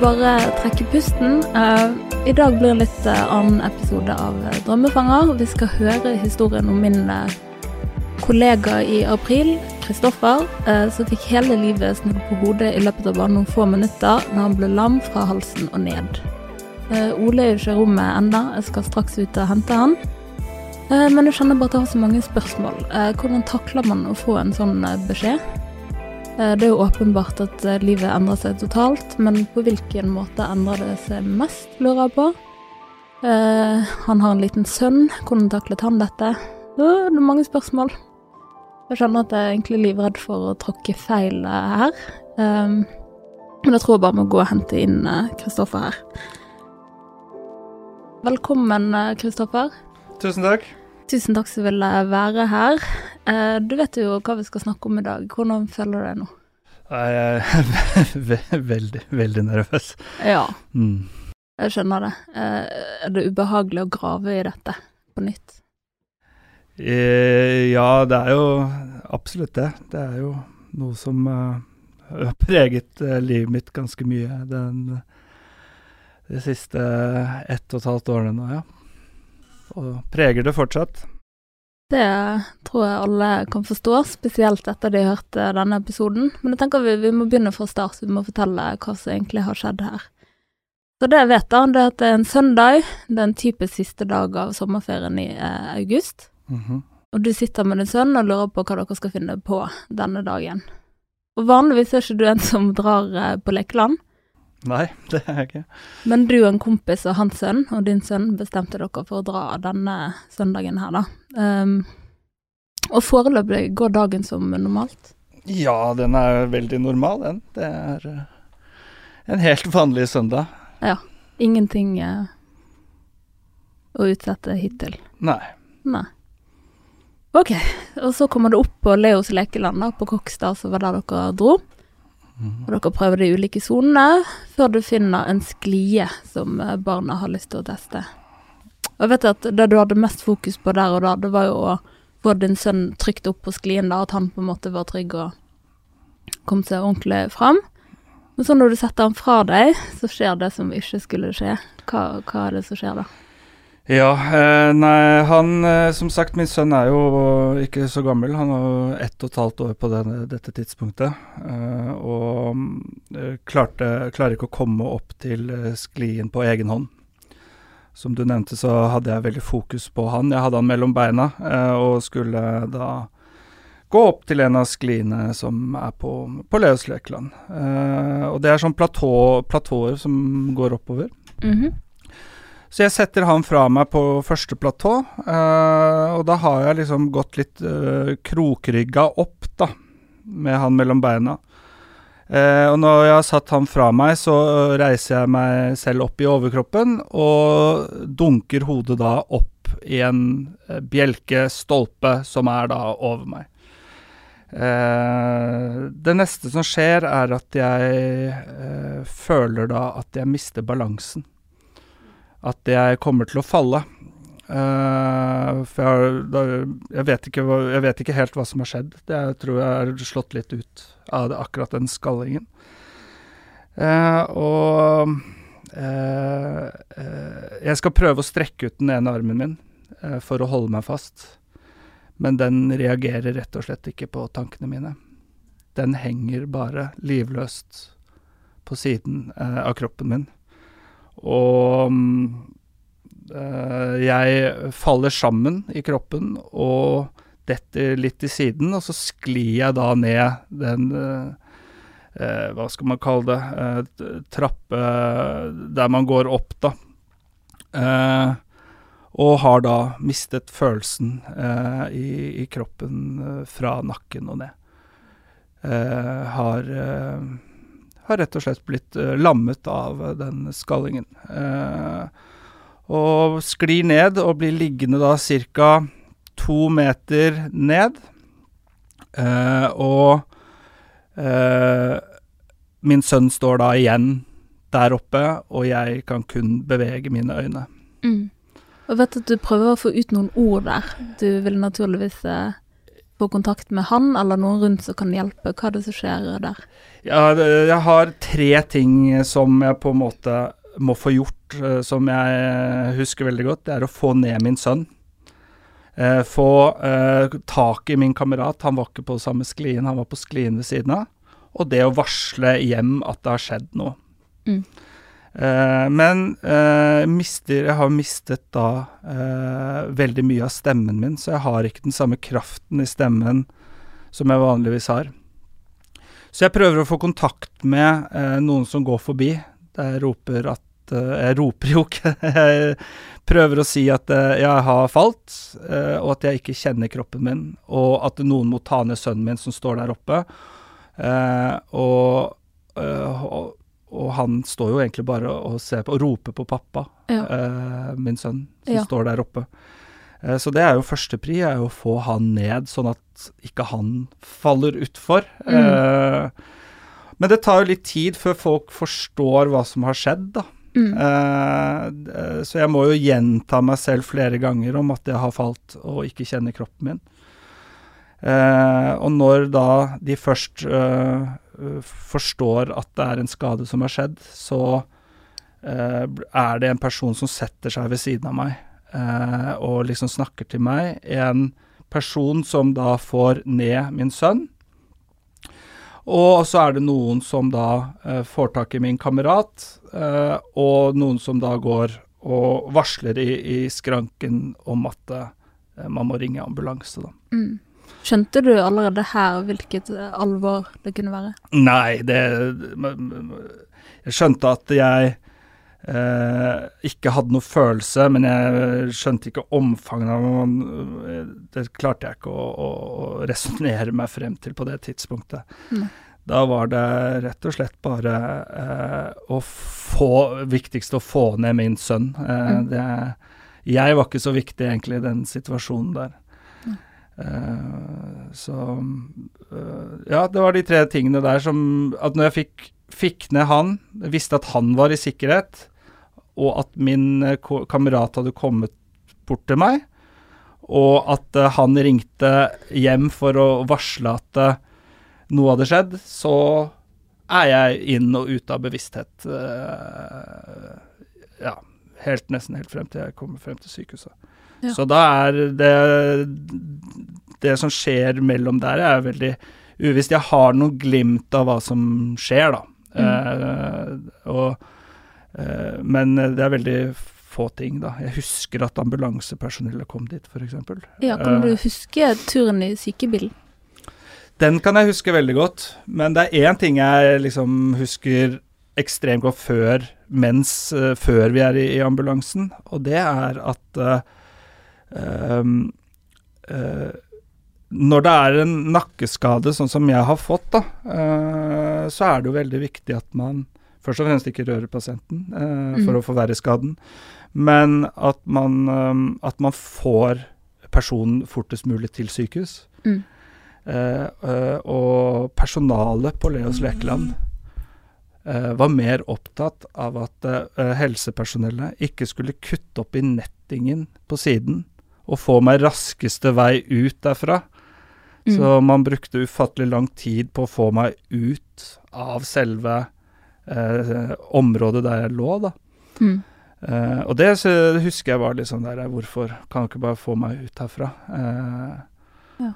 bare trekke pusten. Eh, I dag blir det litt eh, annen episode av eh, Drømmefanger. Vi skal høre historien om min kollega i april, Kristoffer, som fikk hele livet snudd på hodet i løpet av bare noen få minutter når han ble lam fra halsen og ned. Ole er jo ikke i rommet ennå, jeg skal straks ut og hente han. Men jeg kjenner bare at jeg har så mange spørsmål. Hvordan takler man å få en sånn beskjed? Eh, Det er jo åpenbart at eh, livet endrer seg totalt, men på hvilken måte endrer det seg mest, lurer jeg på. Eh, han har en liten sønn, hvordan taklet han dette? Det er mange spørsmål. Jeg skjønner at jeg er egentlig livredd for å tråkke feil her. Men jeg tror jeg bare må gå og hente inn Kristoffer her. Velkommen, Kristoffer. Tusen takk. Tusen takk som ville være her. Eh, du vet jo hva vi skal snakke om i dag. Hvordan føler du deg nå? Jeg er veldig, veldig nervøs. Ja, Mm. jeg skjønner det. Eh, er det ubehagelig å grave i dette på nytt? Eh, Ja, det er jo absolutt det. Det er jo noe som har preget livet mitt ganske mye den, de siste ett og et halvt årene nå, ja. Og preger det fortsatt. Det tror jeg alle kan forstå, spesielt etter de hørte denne episoden. Men jeg tenker vi, vi må begynne fra start, vi må fortelle hva som egentlig har skjedd her. Så det jeg vet, da, det er at det er en søndag. Det er en typisk siste dag av sommerferien i eh, august. Mhm. Og du sitter med din sønn og lurer på hva dere skal finne på denne dagen. Og vanligvis er ikke du en som drar eh, på lekeland, Nei, det er jeg ikke. men du og en kompis og hans sønn og din sønn bestemte dere for å dra denne søndagen her, da. Um, og foreløpig går dagen som normalt. Ja, den er veldig normal, den. Det er eh, en helt vanlig søndag. Ja. Ingenting uh, å utsette hittil. Nei. Nei. Ok, og så kommer det opp på Leos lekeland da, på Kokstad, som var der dere dro. Og dere prøver de ulike sonene, før du finner en sklie som eh, barna har lyst til å teste. Og jeg vet at det du hadde mest fokus på der og da, det var jo å få din sønn trygt opp på sklien, da, at han på en måte var trygg og kom seg ordentlig fram. Men så når du setter han fra deg, så skjer det som ikke skulle skje. Hva, hva er det som skjer da? Ja, eh, nei, han eh, Som sagt, min sønn er jo ikke så gammel. Han er jo ett og et halvt år på denne, dette tidspunktet. Eh, og mm, klarte, klarer ikke å komme opp til sklien på egen hånd. Som du nevnte, så hadde jeg veldig fokus på han. Jeg hadde han mellom beina og skulle da gå opp til en av skliene som er på, på Leos lekeland. Og det er sånn platå, platåer som går oppover. Mhm. Så jeg setter han fra meg på første platå, eh, og da har jeg liksom gått litt uh, krokrygga opp, da, med han mellom beina. Uh, og når jeg har satt han fra meg, så reiser jeg meg selv opp i overkroppen og dunker hodet da opp i en eh, bjelke, stolpe, som er da over meg. Uh, det neste som skjer, er at jeg uh, føler da at jeg mister balansen at jeg kommer til å falle. Uh, for jeg, da, jeg, vet ikke, jeg vet ikke helt hva som har skjedd. Jeg tror jeg er slått litt ut av det, akkurat den skallingen. Uh, og uh, jeg skal prøve å strekke ut den ene armen min for å holde meg fast. Men den reagerer rett og slett ikke på tankene mine. Den henger bare livløst på siden av kroppen min. Og eh, jeg faller sammen i kroppen og detter litt til siden, og så sklir jeg da ned den eh, Hva skal man kalle det? Eh, trappe der man går opp, da. Uh, og har da mistet følelsen eh, i, i kroppen fra nakken og ned. Eh, har eh, har rett og slett blitt eh, lammet av den skallingen. Eh, og sklir ned og blir liggende da ca. to meter ned. Eh, og min sønn står da igjen der oppe, og jeg kan kun bevege mine øyne. Mm. Og vet at du prøver å få ut noen ord der. Du vil naturligvis eh, få kontakt med han eller noen rundt som kan hjelpe? Hva er det som skjer der? Ja, jeg har tre ting som jeg på en måte må få gjort, eh, som jeg husker veldig godt. Det er å få ned min sønn. Eh, få eh, tak i min kamerat. Han var ikke på samme sklien, han var på sklien ved siden av. Og det å varsle hjem at det har skjedd noe. Mm. Eh, men eh, mister, jeg har mistet da eh, veldig mye av stemmen min, så jeg har ikke den samme kraften i stemmen som jeg vanligvis har. Så jeg prøver å få kontakt med noen som går forbi. Jeg roper at Jeg roper jo ikke. Jeg prøver å si at jeg har falt, og at jeg ikke kjenner kroppen min. Og at noen må ta ned sønnen min som står der oppe. Og, og, han står jo egentlig bare og ser på og roper på pappa, Ja. eh, min sønn, som Ja. står der oppe. Eh, Så det er jo førstepri, er jo å få han ned, sånn at ikke han faller utfor. Mm. Eh, Men det tar jo litt tid før folk forstår hva som har skjedd, da. Mm. Eh, Så jeg må jo gjenta meg selv flere ganger om at jeg har falt og ikke kjenner kroppen min. Eh, og når da de først eh, forstår at det er en skade som har skjedd, så eh, er det en person som setter seg ved siden av meg eh, og liksom snakker til meg. En person som da får ned min sønn. Og så er det noen som da eh, får tak i min kamerat, eh, og noen som da går og varsler i, i skranken om at eh, man må ringe ambulanse, da. Mm. Skjønte du allerede her hvilket eh, alvor det kunne være? Nei, det Jeg skjønte at jeg eh, ikke hadde noe følelse, men jeg skjønte ikke omfanget av det. Det klarte jeg ikke å, å, å resonnere meg frem til på det tidspunktet. Mm. Da var det rett og slett bare eh, å få Viktigst å få ned min sønn. Eh, Mm. det, jeg var ikke så viktig egentlig i den situasjonen der. Eh, så uh, Ja, det var de tre tingene der som At når jeg fikk, fikk ned han, visste at han var i sikkerhet, og at min eh, kamerat hadde kommet bort til meg, og at uh, han ringte hjem for å varsle at noe hadde skjedd, så er jeg inn og ut av bevissthet. ja, helt nesten helt frem til jeg kommer frem til sykehuset. Ja. Så da er det Det som skjer mellom der, er veldig uvisst. Jeg har noen glimt av hva som skjer, da. Eh, og, eh, men det er veldig få ting, da. Jeg husker at ambulansepersonellet kom dit, f.eks. Ja, kan du Eh. huske turen i sykebilen? Den kan jeg huske veldig godt, men det er én ting jeg liksom husker ekstremt godt før, mens, eh, før vi er i, i ambulansen, og det er at eh, ehm, eh, Når det er en nakkeskade sånn som jeg har fått, da, eh, så er det jo veldig viktig at man først og fremst ikke rører pasienten eh, for Mhm. å forverre skaden, men at man, at man får personen fortest mulig til sykehus. Mm. Og personalet på Leos lekeland eh, var mer opptatt av at helsepersonellet ikke skulle kutte opp i nettingen på siden og få meg raskeste vei ut derfra. Mm. Så man brukte ufattelig lang tid på å få meg ut av selve eh, området der jeg lå, da. Mm. Eh, og det så husker jeg var litt sånn der Hvorfor kan du ikke bare få meg ut herfra? Eh, Ja.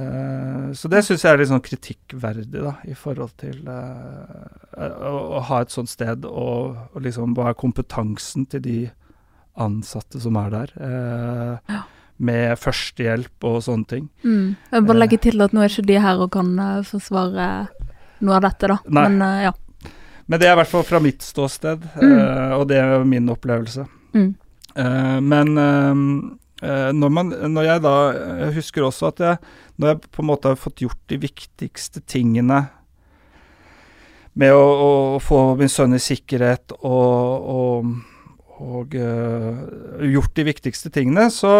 eh, så det syns jeg er litt sånn kritikkverdig, da, i forhold til eh, å, å ha et sånt sted, og, og liksom hva er kompetansen til de ansatte som er der? Eh, Ja. Med førstehjelp og sånne ting. Mm. Jeg bare legge til at nå er ikke de her og kan eh, forsvare noe av dette, da. Nei. Men eh, ja. Men det er i hvert fall fra mitt ståsted, Mm. eh, og det er min opplevelse. Mm. Eh, men eh, eh, når, man, når jeg da Jeg husker også at jeg, når jeg på en måte har fått gjort de viktigste tingene med å, å få min sønn i sikkerhet og, og, og uh, gjort de viktigste tingene, så,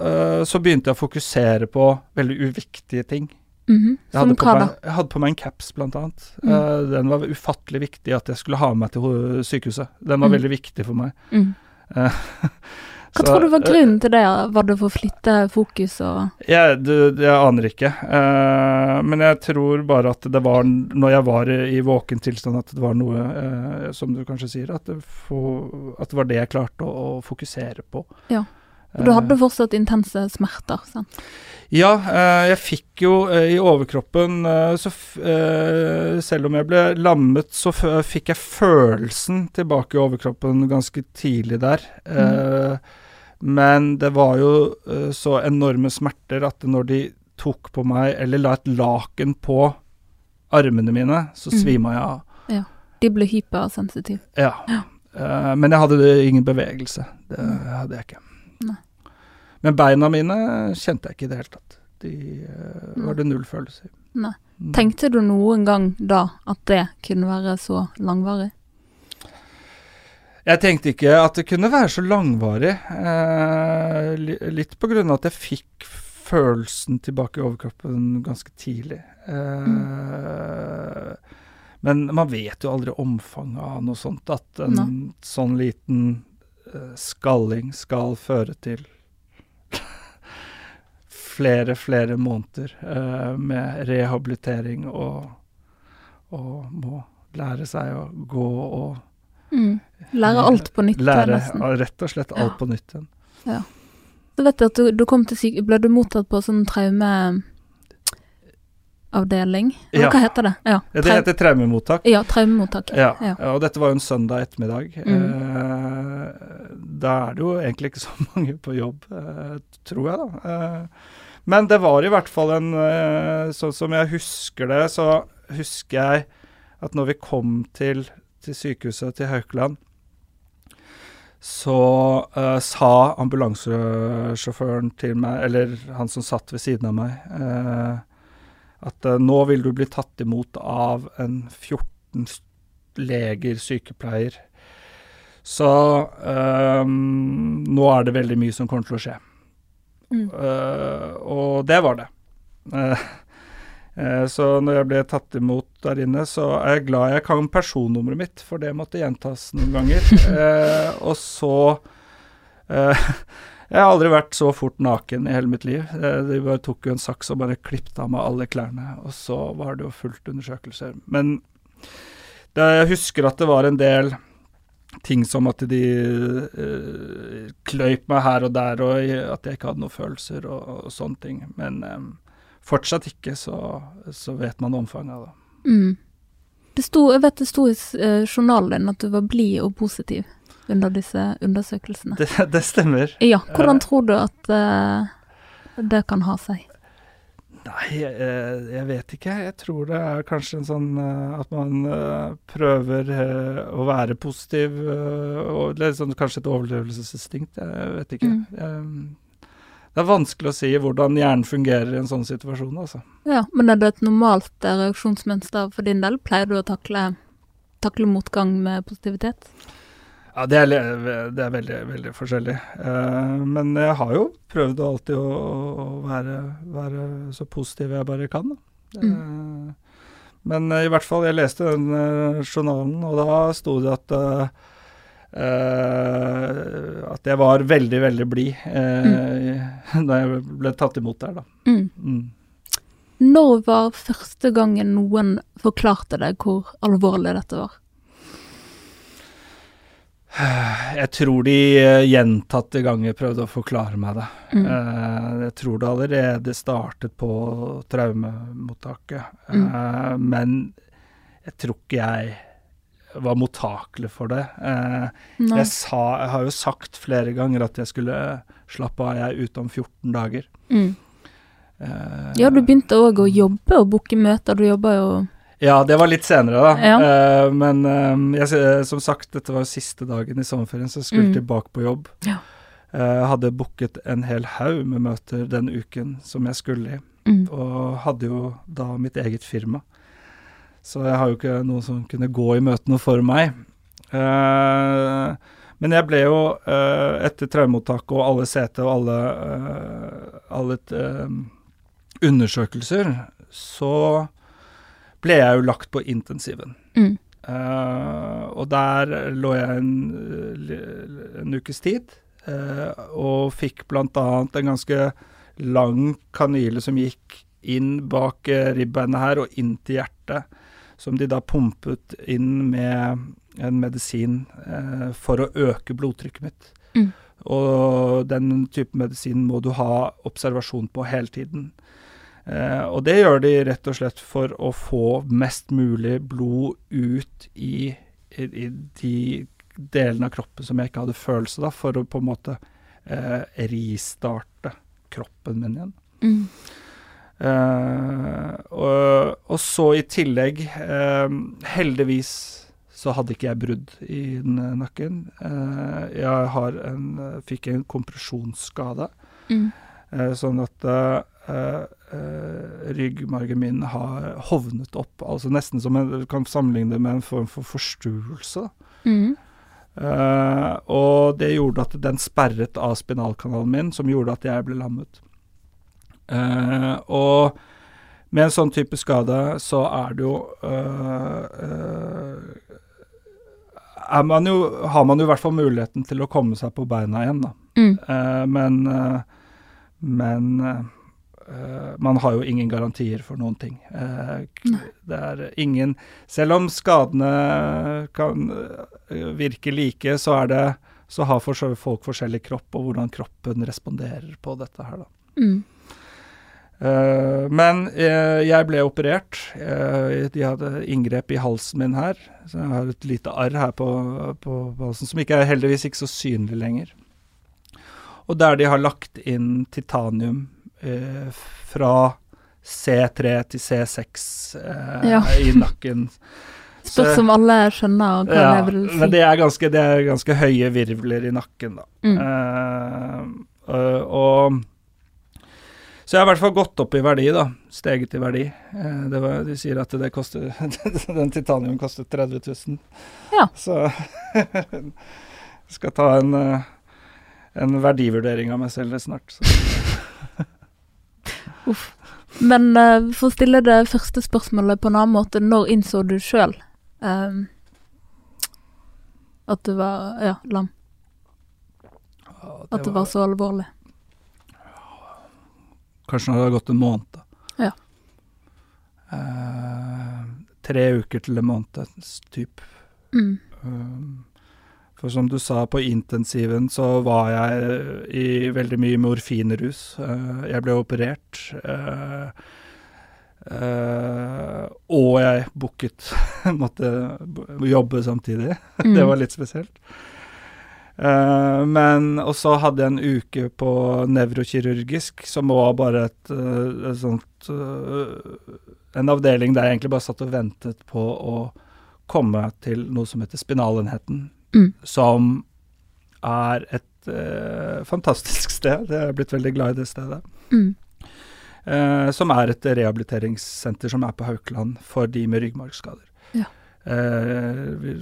uh, så begynte jeg å fokusere på veldig uviktige ting. Mhm. Jeg Som hadde, meg, jeg hadde på meg en caps, blant annet. Mm. Uh, den var ufattelig viktig at jeg skulle ha med meg til sykehuset. Den var Mm. veldig viktig for meg. Mm. Eh, Hva tror du var grunnen til det? Var det for å flytte fokus og Jeg, du, jeg aner ikke. Uh, men jeg tror bare at det var, når jeg var i våken tilstand, at det var noe, uh, som du kanskje sier, at det, få- at det var det jeg klarte å, å fokusere på. Ja. Og du hadde fortsatt intense smerter, sant? Ja, eh, jeg fikk jo eh, i overkroppen eh, så eh, Selv om jeg ble lammet, så fikk jeg følelsen tilbake i overkroppen ganske tidlig der. Eh, Men det var jo eh, så enorme smerter at når de tok på meg, eller la et laken på armene mine, så Mm. svima jeg av. Ja. De ble hypersensitive. Ja. Eh, men jeg hadde ingen bevegelse. Det hadde jeg ikke. Nei. Men beina mine kjente jeg ikke i det hele tatt. De eh, var det null følelse i. Nei. Mm. Tenkte du noen gang da at det kunne være så langvarig? Jeg tenkte ikke at det kunne være så langvarig. Eh, litt på grunn av at jeg fikk følelsen tilbake i overkroppen ganske tidlig. Eh, Men man vet jo aldri omfanget av noe sånt. At en no. sånn liten eh, skalling skal føre til flere, flere måneder eh, med rehabilitering og, og må lære seg å gå og Mm. Lære alt på nytt, Lære rett og slett alt på nytt igjen. Så vet jeg at du, du kom til syke... Ble du mottatt på sånn traumeavdeling? Eller Ja. hva heter det? Ja, Ja, Det heter traumemottak. ja traumemottak. Ja, Ja. og dette var jo en søndag ettermiddag. Mm. Eh, da er det jo egentlig ikke så mange på jobb, eh, tror jeg, da. Eh, men det var i hvert fall en eh, Sånn som jeg husker det, så husker jeg at når vi kom til, til sykehuset til Haukeland, så uh, sa ambulansesjåføren til meg, eller han som satt ved siden av meg, uh, at uh, nå vil du bli tatt imot av en 14 leger, sykepleier. Så nå er det veldig mye som kommer til å skje. Mm. Og det var det. Eh, så når jeg ble tatt imot der inne, så er jeg glad jeg kan personnummeret mitt, for det måtte gjentas noen ganger. Eh, og så eh, Jeg har aldri vært så fort naken i hele mitt liv. Eh, de bare tok jo en saks og bare klippet av meg alle klærne, og så var det jo fullt undersøkelser. Men det, jeg husker at det var en del ting som at de eh, kløyp meg her og der, og at jeg ikke hadde noen følelser og, og sånne ting. Men eh, fortsatt ikke, så, så vet man omfanget av det. Mm. Det sto, jeg vet det sto i eh, journalen din at du var blid og positiv under disse undersøkelsene. Det, det stemmer. Ja, hvordan Eh. tror du at uh, det kan ha seg? Nei, jeg, jeg vet ikke. Jeg tror det er kanskje en sånn at man prøver å være positiv, og det er sånn, kanskje et overlevelsesinstinkt. Jeg vet ikke. Mm. Jeg, det er vanskelig å si hvordan hjernen fungerer i en sånn situasjon, altså. Ja, Men er det et normalt eh, reaksjonsmønster for din del? Pleier du å takle, takle motgang med positivitet? Ja, det er, det er veldig, veldig forskjellig. Eh, men jeg har jo prøvd alltid å, å være, være så positiv jeg bare kan. Eh, men eh, i hvert fall, jeg leste den eh, journalen, og da sto det at eh, eh, at jeg var veldig, veldig blid eh, da jeg ble tatt imot der, da. Mm. Mm. Når var første gangen noen forklarte deg hvor alvorlig dette var? Jeg tror de eh, gjentatte ganger prøvde å forklare meg det. Mm. Eh, jeg tror det allerede startet på traumemottaket. Mm. Men jeg tror ikke jeg var mottakelig for det. Eh, jeg, sa, jeg har jo sagt flere ganger at jeg skulle slappe av, jeg er ute om 14 dager. Mm. Eh, Ja, du begynte òg å jobbe og booke møter. Du jobba jo Ja, det var litt senere, da. Ja. Eh, men eh, jeg, som sagt, dette var jo siste dagen i sommerferien, så jeg skulle Mm. tilbake på jobb. Ja. Eh, hadde booket en hel haug med møter den uken som jeg skulle i, mm. og hadde jo da mitt eget firma. Så jeg har jo ikke noen som kunne gå i møtene for meg. Eh, men jeg ble jo, eh, etter traumemottaket og alle CT og alle, eh, alle undersøkelser, så ble jeg jo lagt på intensiven. Mm. Eh, og der lå jeg en, en ukes tid. og fikk bl.a. en ganske lang kanyle som gikk inn bak ribbeinet her og inn til hjertet, som de da pumpet inn med en medisin eh, for å øke blodtrykket mitt. Mm. Og den type medisin må du ha observasjon på hele tiden. Eh, og det gjør de rett og slett for å få mest mulig blod ut i, i, i de delene av kroppen som jeg ikke hadde følelse av, for å på en måte eh, ristarte kroppen min igjen. Mm. Eh, og, og så i tillegg eh, Heldigvis så hadde ikke jeg brudd i den nakken. Eh, jeg har en, fikk en kompresjonsskade, Mm. eh, sånn at Uh, eh, ryggmargen min har hovnet opp. Altså nesten som en, kan sammenligne det med en form for forstuelse. Mm. Uh, og det gjorde at den sperret av spinalkanalen min, som gjorde at jeg ble lammet. Eh, og med en sånn type skade så er det jo eh, eh, er man jo, Har man jo i hvert fall muligheten til å komme seg på beina igjen, da. Mm. Men men man har jo ingen garantier for noen ting. Det er ingen Selv om skadene kan virke like, så er det så har folk forskjellig kropp, og hvordan kroppen responderer på dette her, da. Mm. Eh, men uh, jeg ble operert. Uh, de hadde inngrep i halsen min her. Så jeg har et lite arr her på, på halsen som ikke er heldigvis ikke så synlig lenger. Og der de har lagt inn titanium fra C3 til C6 eh, Ja. i nakken. Spørs som om alle skjønner hva ja, det vil si. Men det er, ganske, det er ganske høye virvler i nakken, da. Mm. Og Så jeg har i hvert fall gått opp i verdi, da. Steget i verdi. Eh, det var, de sier at det koster Den titanium kostet 30 000. Ja. Så jeg skal ta en, eh, en verdivurdering av meg selv snart. Så. Uff. Men eh, for å stille det første spørsmålet på en annen måte, når innså du sjøl at du var ja, lam? At det var så alvorlig? Kanskje når det har gått en måned. da. Ja. Eh, tre uker til en måned, typ. Mm. Um, For som du sa, på intensiven så var jeg i veldig mye morfinrus. Uh, jeg ble operert. uh, uh, og jeg booket Måtte jobbe samtidig. Mm. det var litt spesielt. Uh, men Og så hadde jeg en uke på nevrokirurgisk, som var bare et, uh, et sånt uh, En avdeling der jeg egentlig bare satt og ventet på å komme til noe som heter spinalenheten Mm. som er et uh, fantastisk sted. Jeg er blitt veldig glad i det stedet. Mm. Uh, som er et rehabiliteringssenter som er på Haukeland for de med ryggmargskader. Ja. Eh,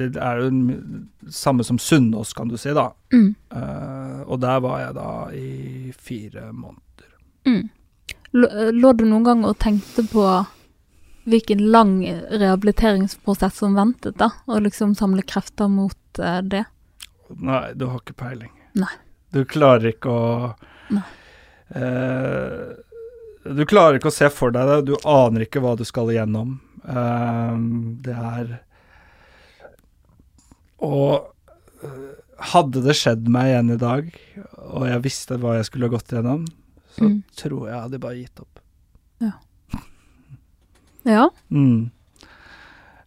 det er jo den samme som Sunnaas, kan du si, da. Mm. Eh, og der var jeg da i fire måneder. Mm. Lå, lå du noen gang og tenkte på hvilken lang rehabiliteringsprosess som ventet, da? Og liksom samle krefter mot eh, det? Nei, du har ikke peiling. Nei. Du klarer ikke å Nei. Eh, Du klarer ikke å se for deg det. Du aner ikke hva du skal igjennom. Eh, det er Og eh, hadde det skjedd meg igjen i dag, og jeg visste hva jeg skulle gått gjennom, så Mm. tror jeg hadde bare gitt opp. Ja. Mm.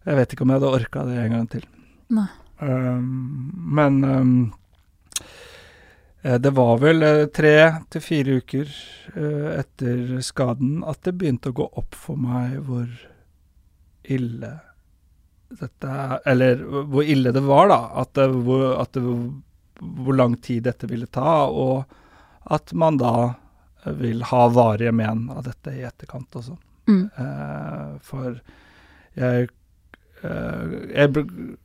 Jeg vet ikke om jeg hadde orka det en gang til. Nei. Um, men um, det var vel tre til fire uker etter skaden at det begynte å gå opp for meg hvor ille dette er Eller hvor ille det var, da. At det, hvor, at det, hvor lang tid dette ville ta, og at man da vil ha varige men av dette i etterkant også. Mm. Eh, for jeg eh, Jeg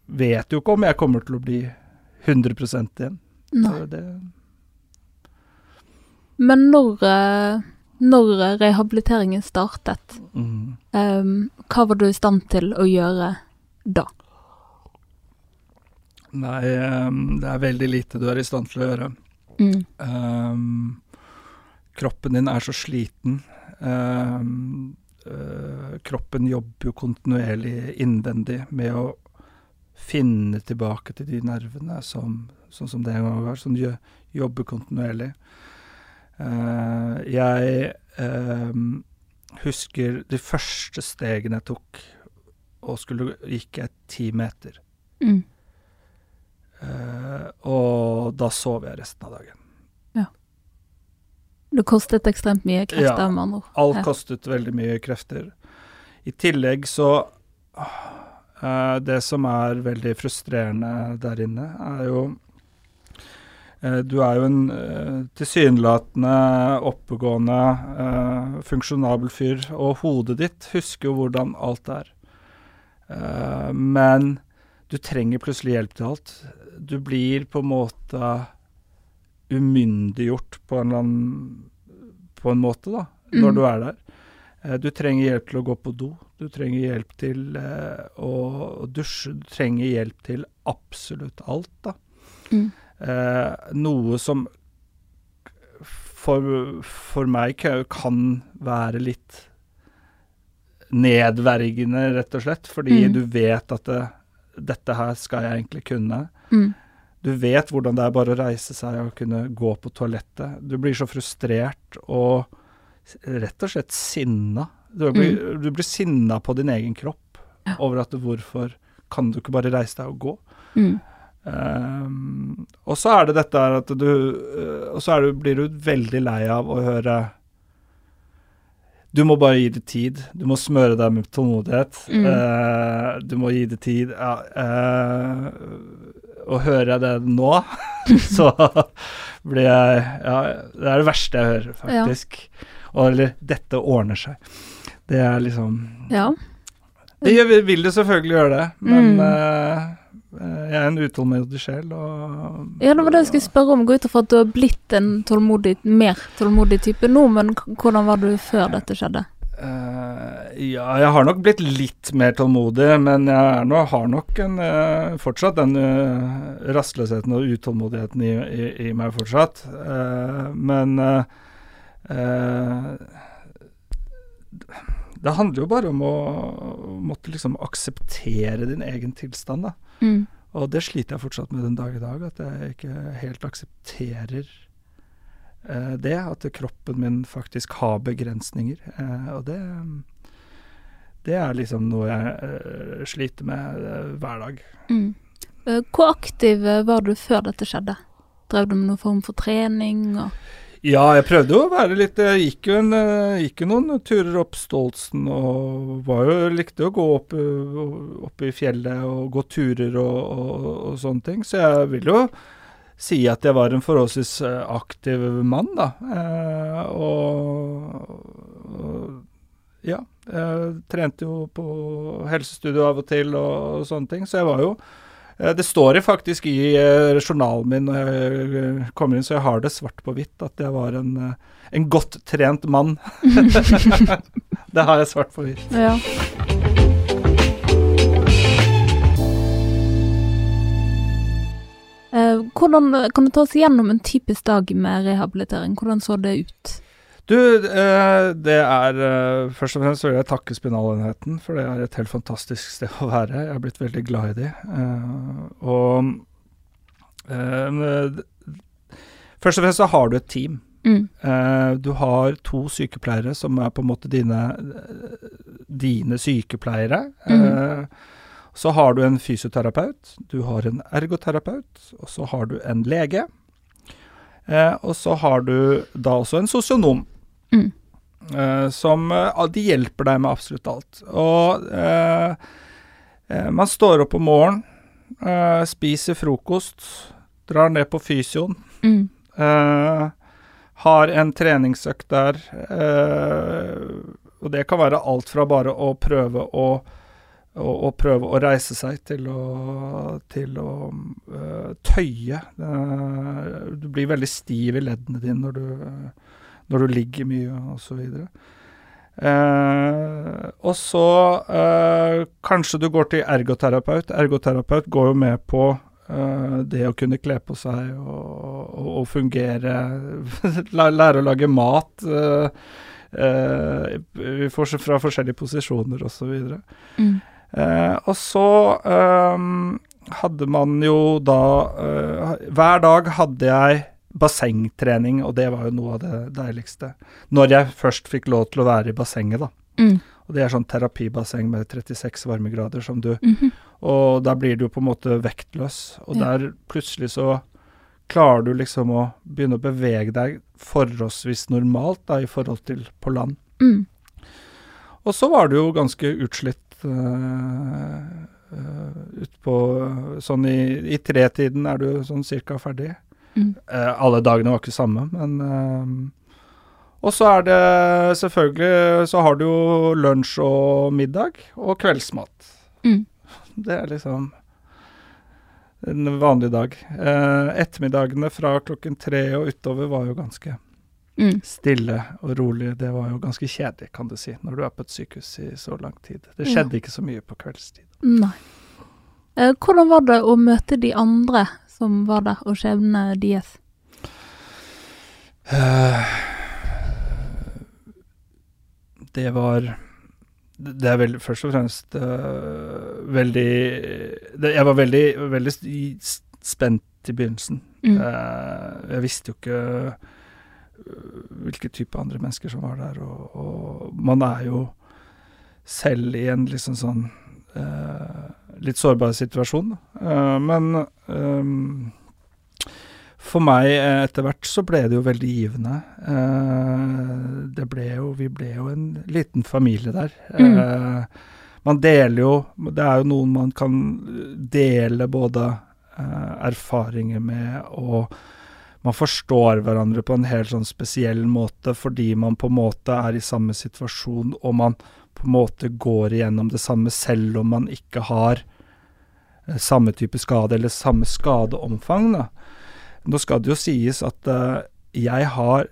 vet jo ikke om jeg kommer til å bli 100 igjen. Nei. Det, Men når, eh, når rehabiliteringen startet, mm. um, hva var du i stand til å gjøre da? Nei, um, det er veldig lite du er i stand til å gjøre. Mm. Um, kroppen din er så sliten. Uh, kroppen jobber jo kontinuerlig innvendig med å finne tilbake til de nervene som, sånn som det en gang var, som jobber kontinuerlig. Uh, jeg um, husker de første stegene jeg tok, og skulle gikk jeg ti meter. Mm. Eh, og da sov jeg resten av dagen. Det kostet ekstremt mye krefter, Ja. med andre ord. Alt kostet veldig mye krefter. I tillegg så uh, Det som er veldig frustrerende der inne, er jo eh, Du er jo en uh, tilsynelatende oppegående, eh, funksjonabel fyr, og hodet ditt husker jo hvordan alt er. Eh, men du trenger plutselig hjelp til alt. Du blir på en måte umyndiggjort på en annen på en måte, da, når Mm. du er der. Eh, Du trenger hjelp til å gå på do. Du trenger hjelp til eh, å dusje. Du trenger hjelp til absolutt alt, da. Mm. Eh, noe som for, for meg kan være litt nedverdigende, rett og slett. Fordi Mm. du vet at det, dette her skal jeg egentlig kunne. Mm. Du vet hvordan det er bare å reise seg og kunne gå på toalettet. Du blir så frustrert og rett og slett sinna. Du blir, du blir sinna på din egen kropp Ja. over at du, hvorfor kan du ikke bare reise deg og gå? Mm. Ehm, og så er det dette her at du uh, Og så du, blir du veldig lei av å høre Du må bare gi det tid. Du må smøre deg med tålmodighet. Mm. Uh, du må gi det tid. Ja, uh, og hører jeg det nå, så blir jeg Ja, det er det verste jeg hører, faktisk. Og, eller 'dette ordner seg'. Det er liksom Ja. det gjør- vil det selvfølgelig gjøre det, men Mm. Eh, jeg er en utålmodig sjel, og ja, det var det jeg skulle spørre om. Gå ut ifra at du har blitt en tålmodig, mer tålmodig type nå, men hvordan var du før dette skjedde? Uh, ja, jeg har nok blitt litt mer tålmodig, men jeg nå, har nok en, uh, fortsatt den uh, rastløsheten og utålmodigheten i, i, i meg fortsatt. Men det handler jo bare om å måtte liksom akseptere din egen tilstand, da. Mm. Og det sliter jeg fortsatt med den dag i dag, at jeg ikke helt aksepterer eh, det. At kroppen min faktisk har begrensninger. Eh, og det Det er liksom noe jeg eh, sliter med eh, hver dag. Mm. Eh, Hvor aktiv eh, var du før dette skjedde? Drev du med noen form for trening? Og Ja, jeg prøvde jo å være litt Jeg gikk jo, en, eh, gikk jo noen turer opp Stoltsen og var jo, likte å gå opp, eh, opp i fjellet og gå turer og, og, og sånne ting. Så jeg vil jo si at jeg var en forholdsvis eh, aktiv mann, da. Eh, og, og ja. Jeg trente jo på helsestudio av og til og, sånne ting, så jeg var jo eh, det står det faktisk i eh, journalen min når jeg eh, kommer inn, så jeg har det svart på hvitt at jeg var en, eh, en godt trent mann. det har jeg svart på hvitt. ja. Eh, hvordan, kan du ta oss gjennom en typisk dag med rehabilitering? Hvordan så det ut? Du, eh, det er eh, Først og fremst vil jeg takke Spinalenheten, for det er et helt fantastisk sted å være. Jeg har blitt veldig glad i de. Eh, og Først og fremst så har du et team. Mm. Du har to sykepleiere som er på en måte dine, dine sykepleiere. Mm. så har du en fysioterapeut, du har en ergoterapeut, og så har du en lege. Og så har du da også en sosionom. Mm. Eh, som uh, De hjelper deg med absolutt alt. Og uh, man står opp om morgenen, spiser frokost, drar ned på fysioen. Mm. Har en treningsøkt der. og det kan være alt fra bare å prøve å, å, å prøve å reise seg til å, til å tøye. Du blir veldig stiv i leddene dine når du, når du ligger mye, osv. Eh, og så eh, kanskje du går til ergoterapeut. Ergoterapeut går jo med på Eh, det å kunne kle på seg og, og, og fungere Lære å lage mat uh, fra forskjellige posisjoner osv. Mm. Eh, og så ehm, hadde man jo da eh, Hver dag hadde jeg bassengtrening, og det var jo noe av det deiligste. Når jeg først fikk lov til å være i bassenget, da. Mm. Og det er sånn terapibasseng med 36 varmegrader som du Mhm. Og da blir du jo på en måte vektløs, og Ja. der plutselig så klarer du liksom å begynne å bevege deg forholdsvis normalt da, i forhold til på land. Mm. Og så var du jo ganske utslitt uh, utpå Sånn i, i tretiden er du sånn cirka ferdig. Mm. Eh, alle dagene var ikke samme, men uh, Og så er det selvfølgelig Så har du jo lunsj og middag og kveldsmat. Mm. Det er liksom en vanlig dag. Uh, ettermiddagene fra klokken tre og utover var jo ganske Mm. stille og rolig. Det var jo ganske kjedelig, kan du si, når du er på et sykehus i så lang tid. Det Ja. skjedde ikke så mye på kveldstid. Nei. Eh, hvordan var det å møte de andre som var der, og skjebnene deres? Eh, det var Det er vel først og fremst uh, veldig det, Jeg var veldig, veldig spent i begynnelsen. Mm. Uh, jeg visste jo ikke hvilke type andre mennesker som var der, og, og man er jo selv i en liksom sånn uh, litt sårbar situasjon. men ehm, for meg eh, etter hvert så ble det jo veldig givende. Eh, det ble jo Vi ble jo en liten familie der. Mm. Eh, man deler jo Det er jo noen man kan dele både erfaringer med, og man forstår hverandre på en helt sånn spesiell måte fordi man på en måte er i samme situasjon, og man på en måte går igjennom det samme selv om man ikke har samme type skade eller samme skadeomfang. Da. Nå skal det jo sies at uh, jeg har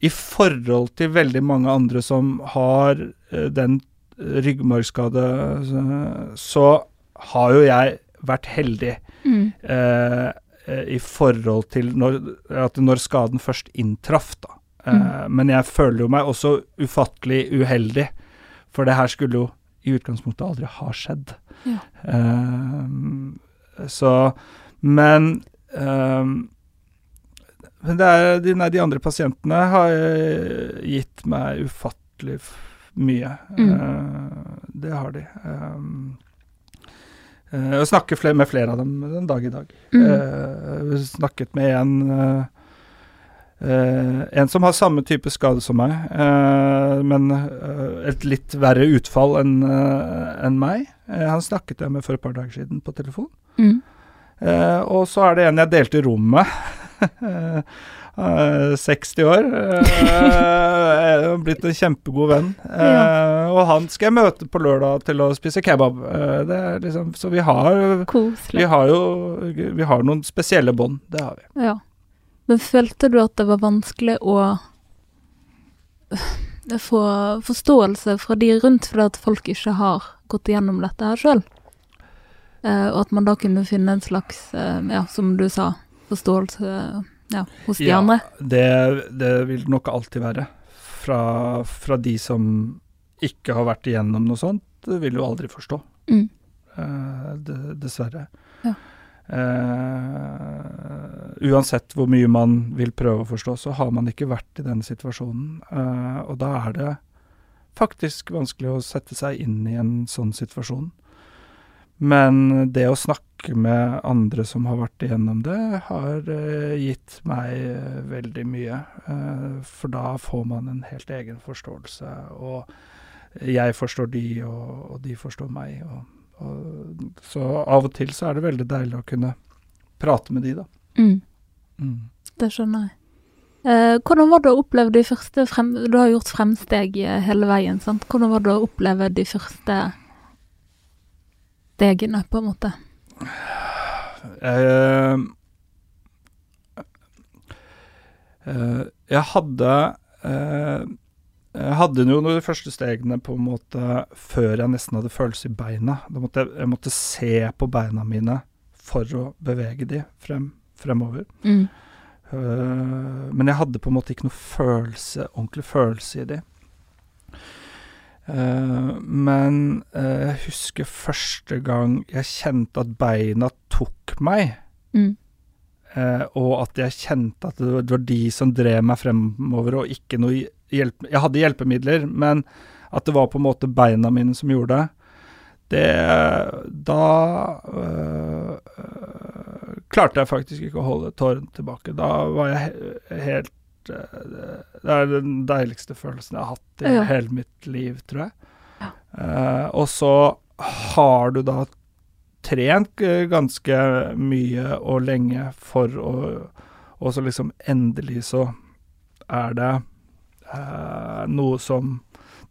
I forhold til veldig mange andre som har uh, den ryggmargskade, så, så har jo jeg vært heldig Mm. eh, eh, i forhold til når, at når skaden først inntraff, da. Eh, Men jeg føler jo meg også ufattelig uheldig, for det her skulle jo i utgangspunktet aldri ha skjedd. Ja. Eh, så Men um, men er, de, nei, de andre pasientene har eh, gitt meg ufattelig mye. Mm. Uh, det har de. Um, uh, jeg snakker fle- med flere av dem den dag i dag. Mm. Uh, snakket med en eh, eh, En som har samme type skade som meg, eh, men eh, et litt verre utfall enn eh, enn meg. Eh, han snakket jeg med for et par dager siden på telefon. Mm. Eh, og så er det en jeg delte rom med. Eh, eh, 60 år. Uh, blitt en kjempegod venn. Eh, Ja. Og han skal jeg møte på lørdag til å spise kebab. Eh, det er liksom, så vi har, vi har jo vi har noen spesielle bånd. Det har vi. Ja. Men følte du at det var vanskelig å få forståelse fra de rundt, fordi at folk ikke har gått igjennom dette her sjøl? og at man da kunne finne en slags, eh, ja, som du sa, forståelse ja, hos de Ja. andre? Det, det vil nok alltid være. Fra, fra de som ikke har vært igjennom noe sånt, vil jo aldri forstå. Mm. Eh, det, dessverre. Ja. Eh, uansett hvor mye man vil prøve å forstå, så har man ikke vært i den situasjonen. Uh, og da er det faktisk vanskelig å sette seg inn i en sånn situasjon. Men det å snakke med andre som har vært igjennom det, har uh, gitt meg veldig mye. For da får man en helt egen forståelse, og jeg forstår de, og, og de forstår meg. Og, så av og til så er det veldig deilig å kunne prate med de, da. Mm. Mm. Det skjønner jeg. Eh, hvordan var det å oppleve de første frem... Du har gjort fremsteg eh, hele veien, sant? Hvordan var det å oppleve de første stegene, på en måte? Eh, eh, jeg hadde eh, Jeg hadde jo noen av de første stegene på en måte før jeg nesten hadde følelse i beina. Da måtte jeg, jeg måtte se på beina mine for å bevege de frem, fremover. Mm. Uh, men jeg hadde på en måte ikke noe følelse, ordentlig følelse i de. Uh, men uh, jeg husker første gang jeg kjente at beina tok meg, Mm. og at jeg kjente at det var, det var de som drev meg fremover, og ikke noe hjelp... Jeg hadde hjelpemidler, men at det var på en måte beina mine som gjorde det. Det Da klarte jeg faktisk ikke å holde tårene tilbake. Da var jeg he helt uh, Det er den deiligste følelsen jeg har hatt i Ja. hele mitt liv, tror jeg. Ja. Uh, og så har du da trent eh, ganske mye og lenge for å Og så liksom endelig så er det eh, noe som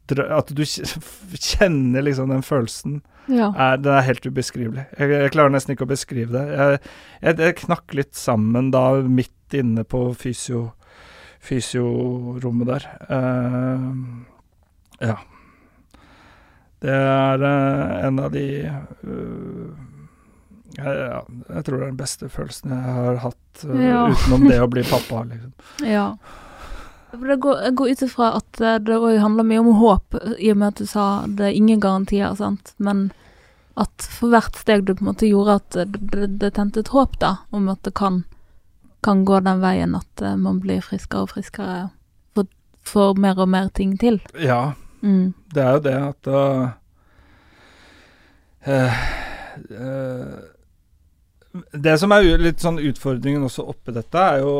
At du kjenner liksom den følelsen Ja. er, den er helt ubeskrivelig. Jeg, jeg klarer nesten ikke å beskrive det. Jeg, jeg, jeg knakk litt sammen da midt inne på fysio, fysiorommet der. Uh, ja. Det er uh, en av de jeg, ja, jeg tror det er den beste følelsen jeg har hatt uh, Ja. utenom det å bli pappa, liksom. Ja. Det går, jeg går ut ifra at det òg handler mye om håp, i og med at du sa det er ingen garantier, sant. Men at for hvert steg du på en måte gjorde, at det, det, tente et håp, da, om at det kan, kan gå den veien at eh, man blir friskere og friskere, får, får mer og mer ting til. Ja, Mm. det er jo det at uh, uh, Det som er litt sånn utfordringen også oppi dette, er jo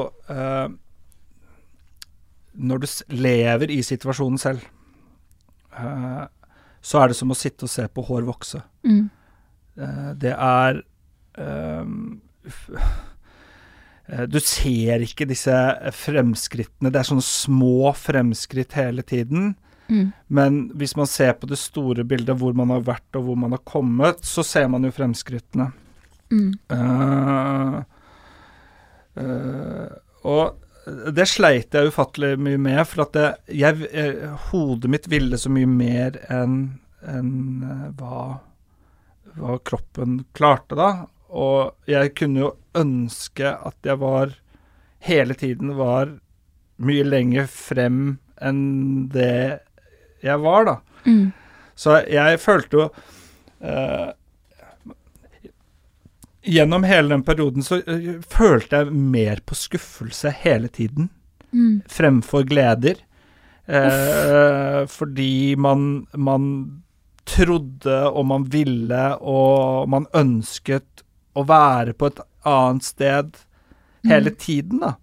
Når du lever i situasjonen selv, uh, så er det som å sitte og se på hår vokse. Mm. Uh, det er ehm, eh, Du ser ikke disse fremskrittene. Det er sånne små fremskritt hele tiden. Mm. Men hvis man ser på det store bildet, hvor man har vært og hvor man har kommet, så ser man jo fremskrittene. Mm. Uh, uh, og det sleit jeg ufattelig mye med, for at det, jeg, eh, hodet mitt ville så mye mer enn enn, eh, hva, hva kroppen klarte, da. Og jeg kunne jo ønske at jeg var hele tiden var mye lenger frem enn det jeg var, da. Mm. Så jeg følte jo eh, Gjennom hele den perioden så eh, følte jeg mer på skuffelse hele tiden Mm. fremfor gleder. Eh, fordi man, man trodde og man ville og man ønsket å være på et annet sted hele Mm. tiden, da.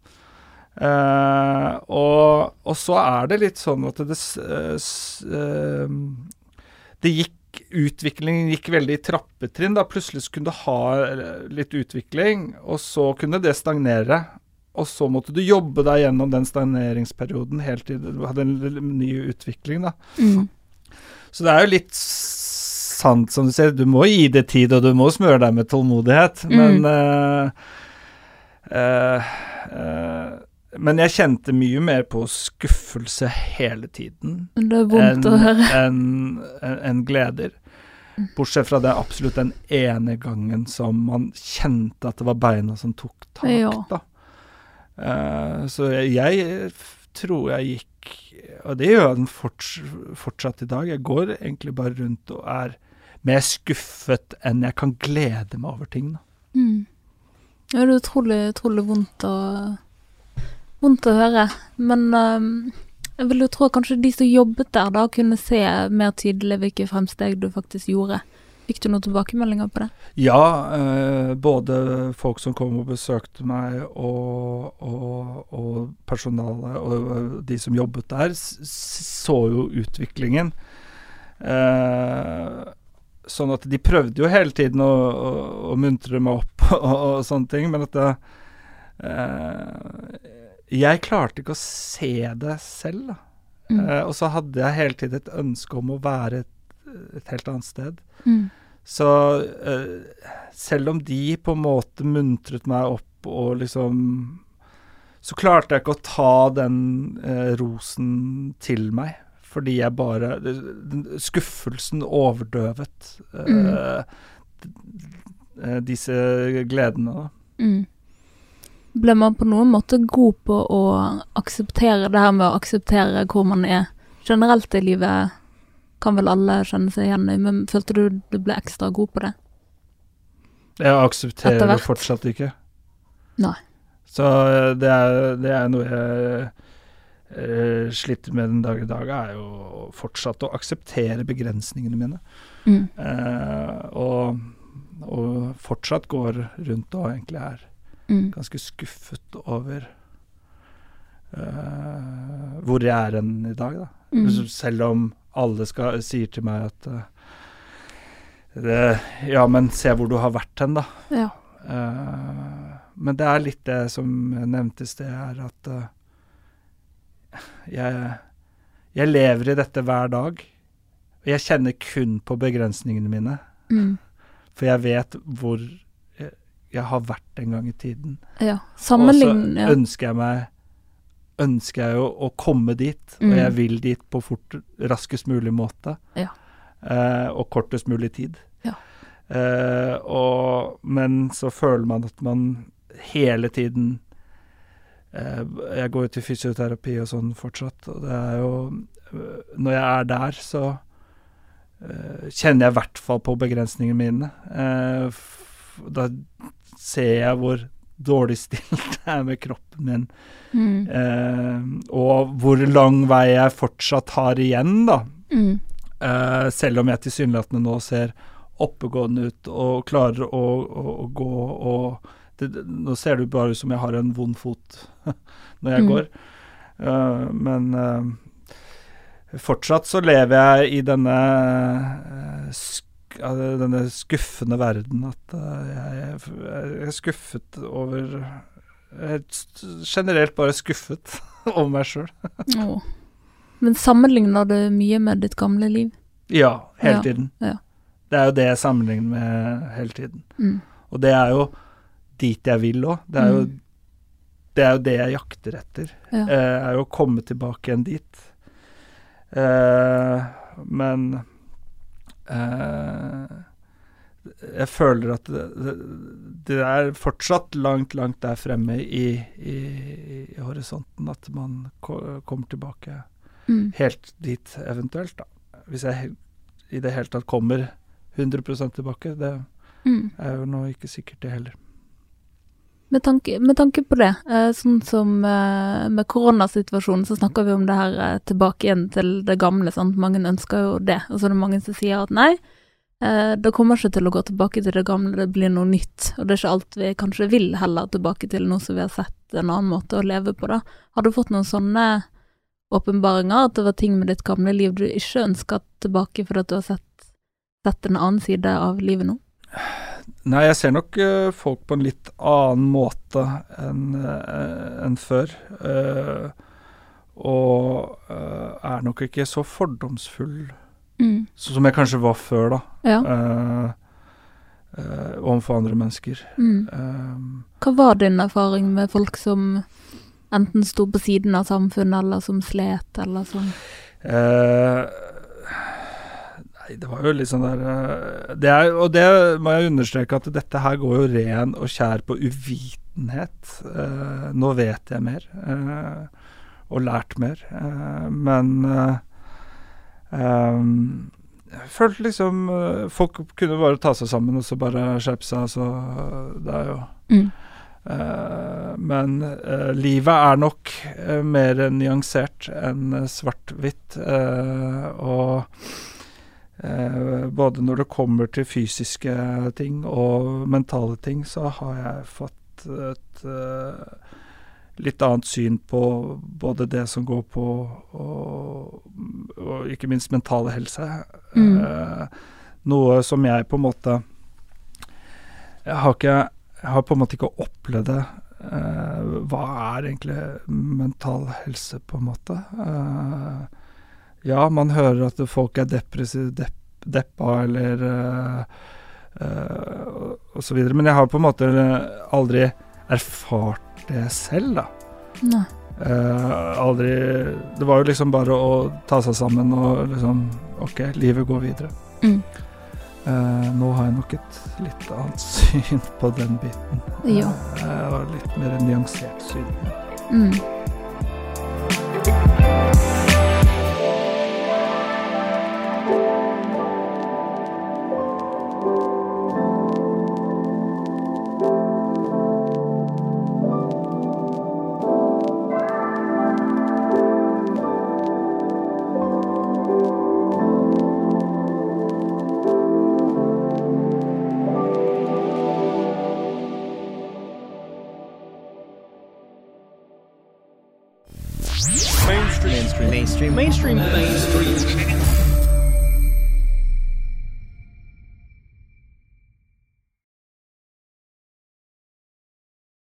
Eh, og, og så er det litt sånn at det s- eh, eh, Det gikk Utviklingen gikk veldig i trappetrinn. da Plutselig kunne du ha eh, litt utvikling, og så kunne det stagnere. Og så måtte du jobbe deg gjennom den stagneringsperioden helt til du hadde en ny utvikling. da Mm. så det er jo litt sant som du sier, du må gi det tid, og du må smøre deg med tålmodighet, Mm. men uh, uh, eh, Men jeg kjente mye mer på skuffelse hele tiden Det er vondt å høre. enn enn- enn gleder. Bortsett fra det absolutt den ene gangen som man kjente at det var beina som tok tak, Ja. da. Uh, så jeg tror jeg gikk Og det gjør jeg forts fortsatt i dag. Jeg går egentlig bare rundt og er mer skuffet enn jeg kan glede meg over ting. Da. Mm. Ja, det er utrolig, utrolig vondt å, vondt å høre. Men um, jeg vil jo tro kanskje de som jobbet der, da kunne se mer tydelig hvilke fremsteg du faktisk gjorde. Fikk du noen tilbakemeldinger på det? Ja, eh, både folk som kom og besøkte meg, og, og, og personalet og, de som jobbet der, så jo utviklingen. Eh, sånn at de prøvde jo hele tiden å, å, å muntre meg opp og sånne ting, men at det, eh, Jeg klarte ikke å se det selv, da. Mm. Uh, og så hadde jeg hele tiden et ønske om å være et, et helt annet sted. Mm. Så uh, selv om de på en måte muntret meg opp og liksom Så klarte jeg ikke å ta den uh, rosen til meg. Fordi jeg bare Skuffelsen overdøvet. mm. disse gledene, da. Ble man på noen måte god på å akseptere det her med å akseptere hvor man er? Generelt i livet kan vel alle kjenne seg igjen i, men følte du du ble ekstra god på det? Jeg aksepterer det fortsatt ikke. Nei. Så eh, det er, det er noe jeg eh, sliter med den dag i dag, er jo fortsatt å akseptere begrensningene mine. Mm. Eh, og, og fortsatt går rundt og egentlig er Mm. ganske skuffet over uh, hvor jeg er hen i dag, da. Mm. Selv om alle skal, sier til meg at uh, det, Ja, men se hvor du har vært hen, da. Ja. Uh, men det er litt det som nevntes nevnte i sted, er at jeg, jeg lever i dette hver dag. Og jeg kjenner kun på begrensningene mine. Mm. For jeg vet hvor jeg, har vært en gang i tiden. ja. Og så ja. ønsker jeg meg Ønsker jeg jo å komme dit, Mm. og jeg vil dit på fort, raskest mulig måte. Ja. Eh, og kortest mulig tid. Ja. Eh, og, men så føler man at man hele tiden eh, Jeg går jo til fysioterapi og sånn fortsatt, og det er jo øh, Når jeg er der, så øh, kjenner jeg i hvert fall på begrensningene mine. Eh, da ser jeg hvor dårlig stilt det er med kroppen min, Mm. eh, og hvor lang vei jeg fortsatt har igjen, da. Mm. Eh, selv om jeg tilsynelatende nå ser oppegående ut og klarer å, å, å gå og det, Nå ser det bare ut som jeg har en vond fot når jeg Mm. går, Eh, men eh, fortsatt så lever jeg i denne ja, denne skuffende verden at eh, jeg, jeg er skuffet over jeg er generelt bare skuffet over meg sjøl. Åh. Men sammenligner du mye med ditt gamle liv? Ja, hele Ja, tiden. ja. Det er jo det jeg sammenligner med hele tiden. Mm. Og det er jo dit jeg vil òg. Det, Mm. det er jo det jeg jakter etter. Ja. Eh, er jo å komme tilbake igjen dit. Eh, men eh, jeg føler at det, det, er fortsatt langt, langt der fremme i, i, i horisonten at man ko kommer tilbake Mm. helt dit, eventuelt. da. Hvis jeg i det hele tatt kommer 100 tilbake, det Mm. er jo nå ikke sikkert, det heller. Med tanke, med tanke på det, eh, sånn som eh, med koronasituasjonen, så snakker vi om det her eh, tilbake igjen til det gamle. Sant? Mange ønsker jo det, og så er det mange som sier at nei, det kommer ikke til å gå tilbake til det gamle, det blir noe nytt. Og det er ikke alt vi kanskje vil heller tilbake til, noe som vi har sett en annen måte å leve på, da. Har du fått noen sånne åpenbaringer, at det var ting med ditt gamle liv du ikke ønska tilbake fordi du har sett, sett en annen side av livet nå? Nei, jeg ser nok eh, folk på en litt annen måte enn eh, enn før. eh, og er nok ikke så fordomsfull Mm. som jeg kanskje var før, da. Ja. overfor andre mennesker. Mm. Eh, Hva var din erfaring med folk som enten sto på siden av samfunnet, eller som slet, eller sånn? Eh, nei, det var jo litt sånn der eh, det er, Og det må jeg understreke, at dette her går jo ren og kjær på uvitenhet. Eh, nå vet jeg mer, eh, og lært mer, eh, men eh, eh, jeg følte liksom Folk kunne bare ta seg sammen og så bare skjerpe seg, så det er jo mm. Men livet er nok mer nyansert enn svart-hvitt. og både når det kommer til fysiske ting og mentale ting, så har jeg fått et eh, litt annet syn på både det som går på og, og ikke minst mentale helse. Mm. Eh, noe som jeg på en måte Jeg har ikke jeg har på en måte ikke opplevd det. Eh, hva er egentlig mental helse, på en måte? Eh, ja, man hører at folk er depressive, depp, deppa eller uh, så videre, men jeg har på en måte aldri erfart det selv, da. Nei. Uh, aldri Det var jo liksom bare å ta seg sammen og liksom OK, livet går videre. Mm. Uh, nå har jeg nok et litt annet syn på den biten. Ja. Uh, litt mer nyansert syn. Mm.